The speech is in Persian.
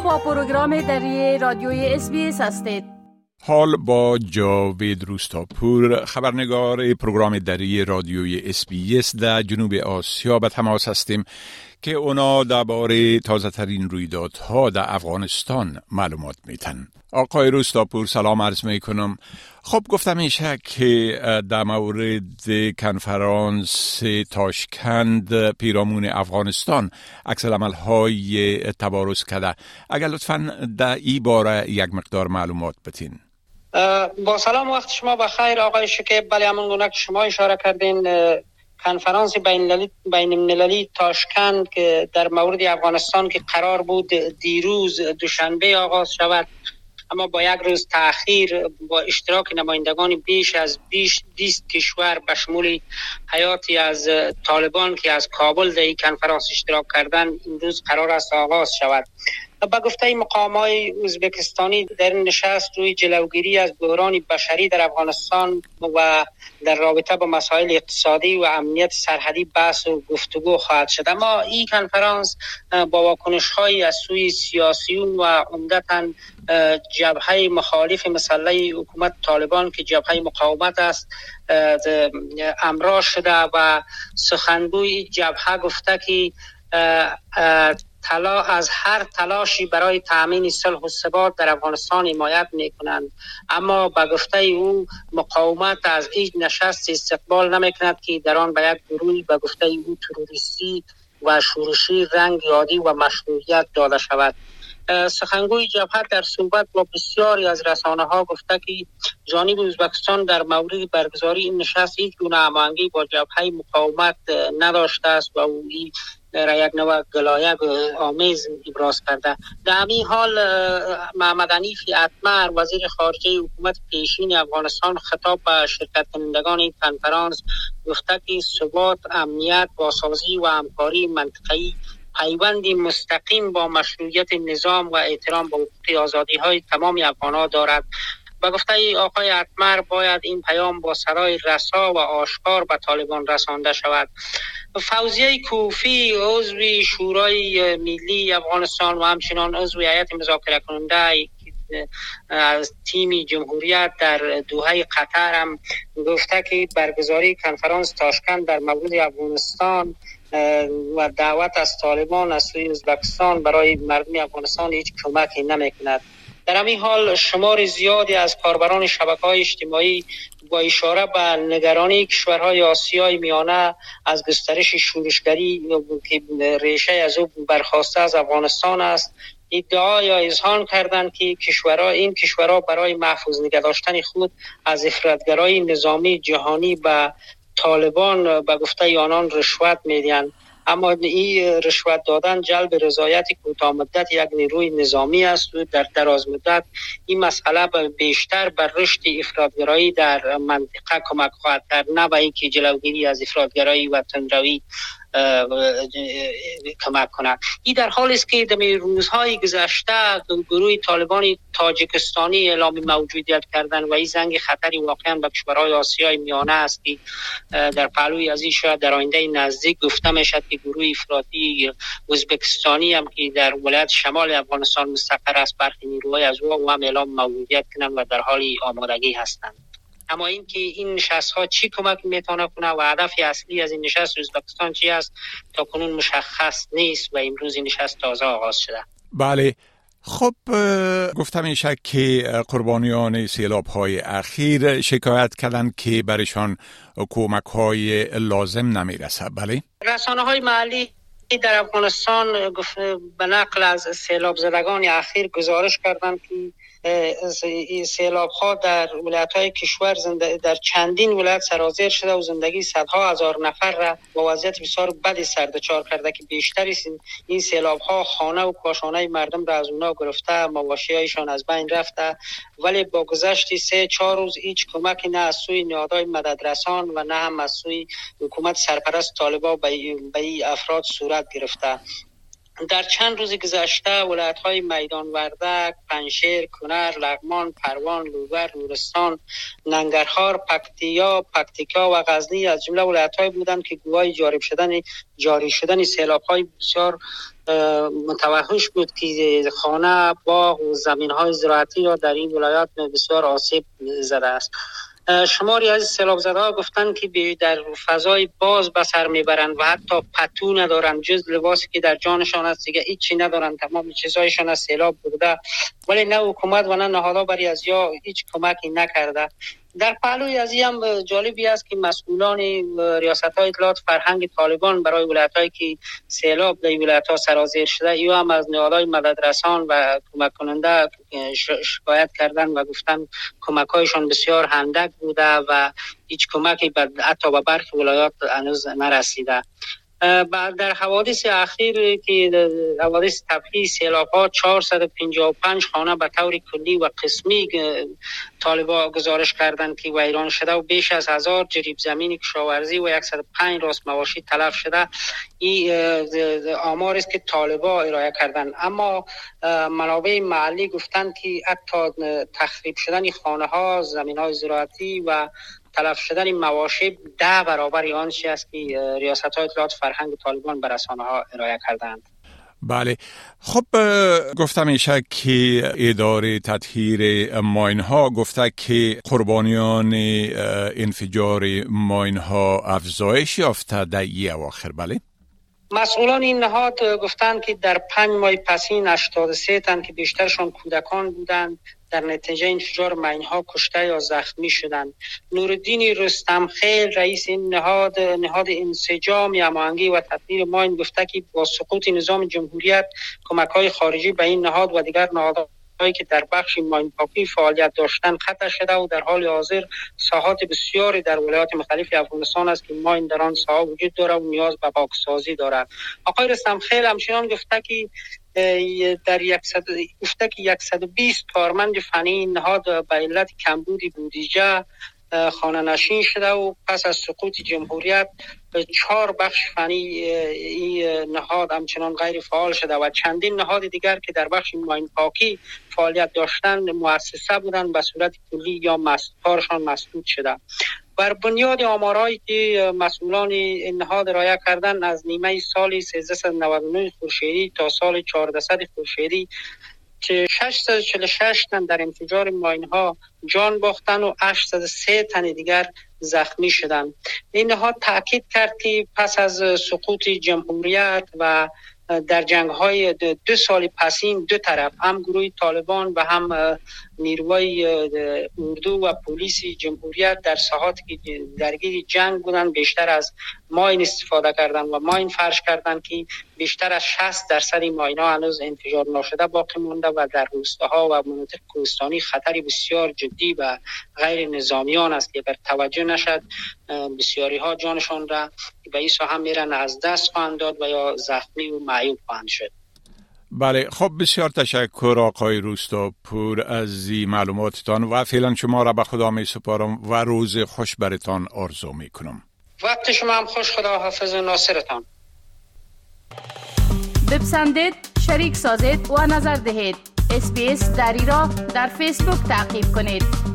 با پروگرام دری رادیوی اس هستید. حال با جاوید روستاپور خبرنگار پروگرام دری رادیوی اس در جنوب آسیا. به تماس هستیم که اونا درباره تازه ترین رویدادها در افغانستان معلومات میتن آقای روستاپور سلام عرض می کنم خب گفتم میشه که در مورد کنفرانس تاشکند پیرامون افغانستان عکس های تبارز کرده. اگر لطفا در این باره یک مقدار معلومات بتین با سلام وقت شما بخیر. آقای شکیب بله همون گونه که شما اشاره کردین کنفرانس بین المللی تاشکند که در مورد افغانستان که قرار بود دیروز دوشنبه آغاز شود. اما با یک روز تاخیر با اشتراک نمایندگان بیش از بیش 20 کشور به شمول حیاتی از طالبان که از کابل در این کنفرانس اشتراک کردن امروز قرار است آغاز شود. به گفته مقام های ازبکستانی در نشست روی جلوگیری از بحران بشری در افغانستان و در رابطه با مسائل اقتصادی و امنیت سرحدی بحث و گفتگو خواهد شد. اما این کنفرانس با واکنش های از سوی سیاسیون و عمدتا جبهه مخالف مسئله حکومت طالبان که جبهه مقاومت است امرا شده و سخنگوی جبهه گفته که طلا از هر تلاشی برای تامین صلح و ثبات در افغانستان حمایت می کنند اما به گفته او مقاومت از هیچ نشست استقبال نمی کند که در آن به یک گروهی به گفته او تروریستی و شورشی رنگ یادی و مشروعیت داده شود. سخنگوی جبهه در صحبت با بسیاری از رسانه ها گفته که جانب ازبکستان در مورد برگزاری این نشست هیچ گونه هماهنگی با جبهه مقاومت نداشته است و او را یک نوع گلایه آمیز ابراز کرده. در همین حال محمد عنیفی اتمر وزیر خارجه حکومت پیشین افغانستان خطاب به شرکت کنندگان این کنفرانس گفته که ثبات امنیت باسازی و همکاری منطقه‌ای پیوندی مستقیم با مشروعیت نظام و احترام به حقوق آزادی های تمام افغان دارد. و گفته آقای اتمر باید این پیام با سرای رسا و آشکار به طالبان رسانده شود. فوزیه کوفی عضو شورای ملی افغانستان و همچنان عضو هیئت مذاکره کننده از تیم جمهوریت در دوحه قطر هم گفته که برگزاری کنفرانس تاشکند در مورد افغانستان و دعوت از طالبان از سوی ازبکستان برای مردم افغانستان هیچ کمکی نمی‌کند. در همین حال شمار زیادی از کاربران شبکه های اجتماعی با اشاره به نگرانی کشورهای آسیای میانه از گسترش شورشگری که ریشه از او برخواسته از افغانستان است. ادعا یا اظهار کردند که کشورها این کشورها برای محفوظ نگه داشتن خود از افرادگرای نظامی جهانی و طالبان به گفته آنان رشوت می‌دهند. اما این رشوت دادن جلب رضایت کوتاه مدت یک نیروی نظامی است و در دراز مدت این مسئله بیشتر بر رشد افرادگرایی در منطقه کمک خواهد کرد نه به اینکه جلوگیری از افرادگرایی و تندروی کمک کنند این در حال است که در روزهای گذشته گروه طالبان تاجیکستانی اعلام موجودیت کردن و این زنگ خطری واقعا به کشورهای آسیای میانه است که در پهلوی از این شاید در آینده نزدیک گفته می‌شد که گروه افراطی ازبکستانی هم که در ولایت شمال افغانستان مستقر است برخی نیروهای از او هم اعلام موجودیت کنند و در حال آمادگی هستند. اما اینکه این نشست ها چی کمک می‌تونه کنه و هدف اصلی از این نشست ازبکستان چی است تا کنون مشخص نیست و امروز این نشست تازه آغاز شده. بله. خب گفتم شک که قربانیان سیلاب های اخیر شکایت کردن که برشان کمک های لازم نمی‌رسه بله. رسانه های محلی در افغانستان به نقل از سیلاب زدگان اخیر گزارش کردند که سیلاب ها در ولایت های کشور در چندین ولایت سرازیر شده و زندگی صدها هزار نفر را با وضعیت بسیار بدی سردچار کرده که بیشتر این سیلاب ها خانه و کاشانه مردم را از اونا گرفته مواشی هایشان از بین رفته ولی با گذشت سه چهار روز هیچ کمکی نه از سوی نهادهای مددرسان و نه هم از سوی حکومت سرپرست طالبا به این افراد صورت گرفته. در چند روز گذشته ولایت های میدان وردک، پنشیر، کنر، لغمان، پروان، لوگر، نورستان، ننگرهار، پکتیا، پکتیکا و غزنی از جمله ولایت های بودند که گواهی جاری شدن جاری شدن سیلاب های بسیار متوحش بود. که خانه باغ و زمین های زراعتی را در این ولایات بسیار آسیب زده است. شماری از سیلاب زده ها گفتن که در فضای باز به سر می‌برند و حتی پتو ندارند جز لباسی که در جانشان است. دیگه هیچی ندارند تمام چیزهایشان از سیلاب بوده. ولی نه حکومت و نه نهادها برای از یا هیچ کمکی نکرده. در پهلوی از هم جالبی است که مسئولان ریاست های اطلاعات فرهنگ طالبان برای ولایت هایی که سیلاب در ولایت ها سرازیر شده ای هم از نهادهای مددرسان و کمک کننده شکایت کردن و گفتن کمک هایشان بسیار هندک بوده و هیچ کمکی حتی به برخی ولایات هنوز نرسیده. در حوادث اخیر که حوادث طبیعی سیلاب ها 455 خانه به طور کلی و قسمی طالبا گزارش کردند که ویران شده و بیش از هزار جریب زمین کشاورزی و 105 راست مواشی تلف شده. این آمار است که طالبا ارائه کردن اما منابع محلی گفتند که حتی تخریب شدن خانه ها زمین های زراعتی و تلف شدن مواشی ده برابر آن است که ریاست های اطلاعات فرهنگ طالبان به رسانه ها ارائه کردند بله. خب گفتم میشه که اداره تطهیر ماین ها گفته که قربانیان انفجار ماین ها افزایش یافته در اواخر. بله. مسئولان این نهاد گفتند که در پنج ماه پسین 83 تن که بیشترشان کودکان بودند در نتیجه انفجار ها کشته یا زخمی شدند. نوردین رستم خیل رئیس این نهاد نهاد انسجام هماهنگی و تطهیر ماین گفته که با سقوط نظام جمهوریت کمک های خارجی به این نهاد و دیگر نهادها که در بخش پاکی فعالیت داشتن خطر شده و در حال حاضر ساحات بسیاری در ولایات مختلف افغانستان است که ماین در آن ساحه وجود دارد و نیاز به پاکسازی دارد. آقای رستم خیل همچنان گفته که در یکصد گفته که 120 کارمند فنی نهاد به علت کمبود بودجه خانه نشین شده و پس از سقوط جمهوریت چهار بخش فنی این نهاد همچنان غیر فعال شده و چندین نهاد دیگر که در بخش ماین پاکی فعالیت داشتند مؤسسه بودند به صورت کلی یا کارشان مسدود شده. بر بنیاد آمارهایی که مسئولان این نهاد رایه کردن از نیمه سال 1399 خورشیدی تا سال 1400 خورشیدی که 646 تن در انفجار ماین ها جان باختن و 803 تن دیگر زخمی شدند این نهاد تاکید کرد که پس از سقوط جمهوریت و در جنگ های دو سال پسین دو طرف هم گروه طالبان و هم نیروهای اردو و پلیس جمهوریت در ساحاتی که درگیر جنگ بودن بیشتر از ماین استفاده کردن و ماین فرش کردن که بیشتر از 60 درصد ماین ها هنوز انفجار نشده باقی مونده و در روستاها و مناطق کوهستانی خطری بسیار جدی و غیر نظامیان است که بر توجه نشد بسیاری ها جانشان را به این هم میرن از دست خواهند داد و یا زخمی و معیوب خواهند شد. بله خب بسیار تشکر آقای روستاپور از این معلوماتتان و فعلا شما را به خدا می سپارم و روز خوش برتان آرزو می کنم. وقت شما هم خوش خدا حافظ ناصرتان. بپسندید شریک سازید و نظر دهید. اسپیس دری را در فیسبوک تعقیب کنید.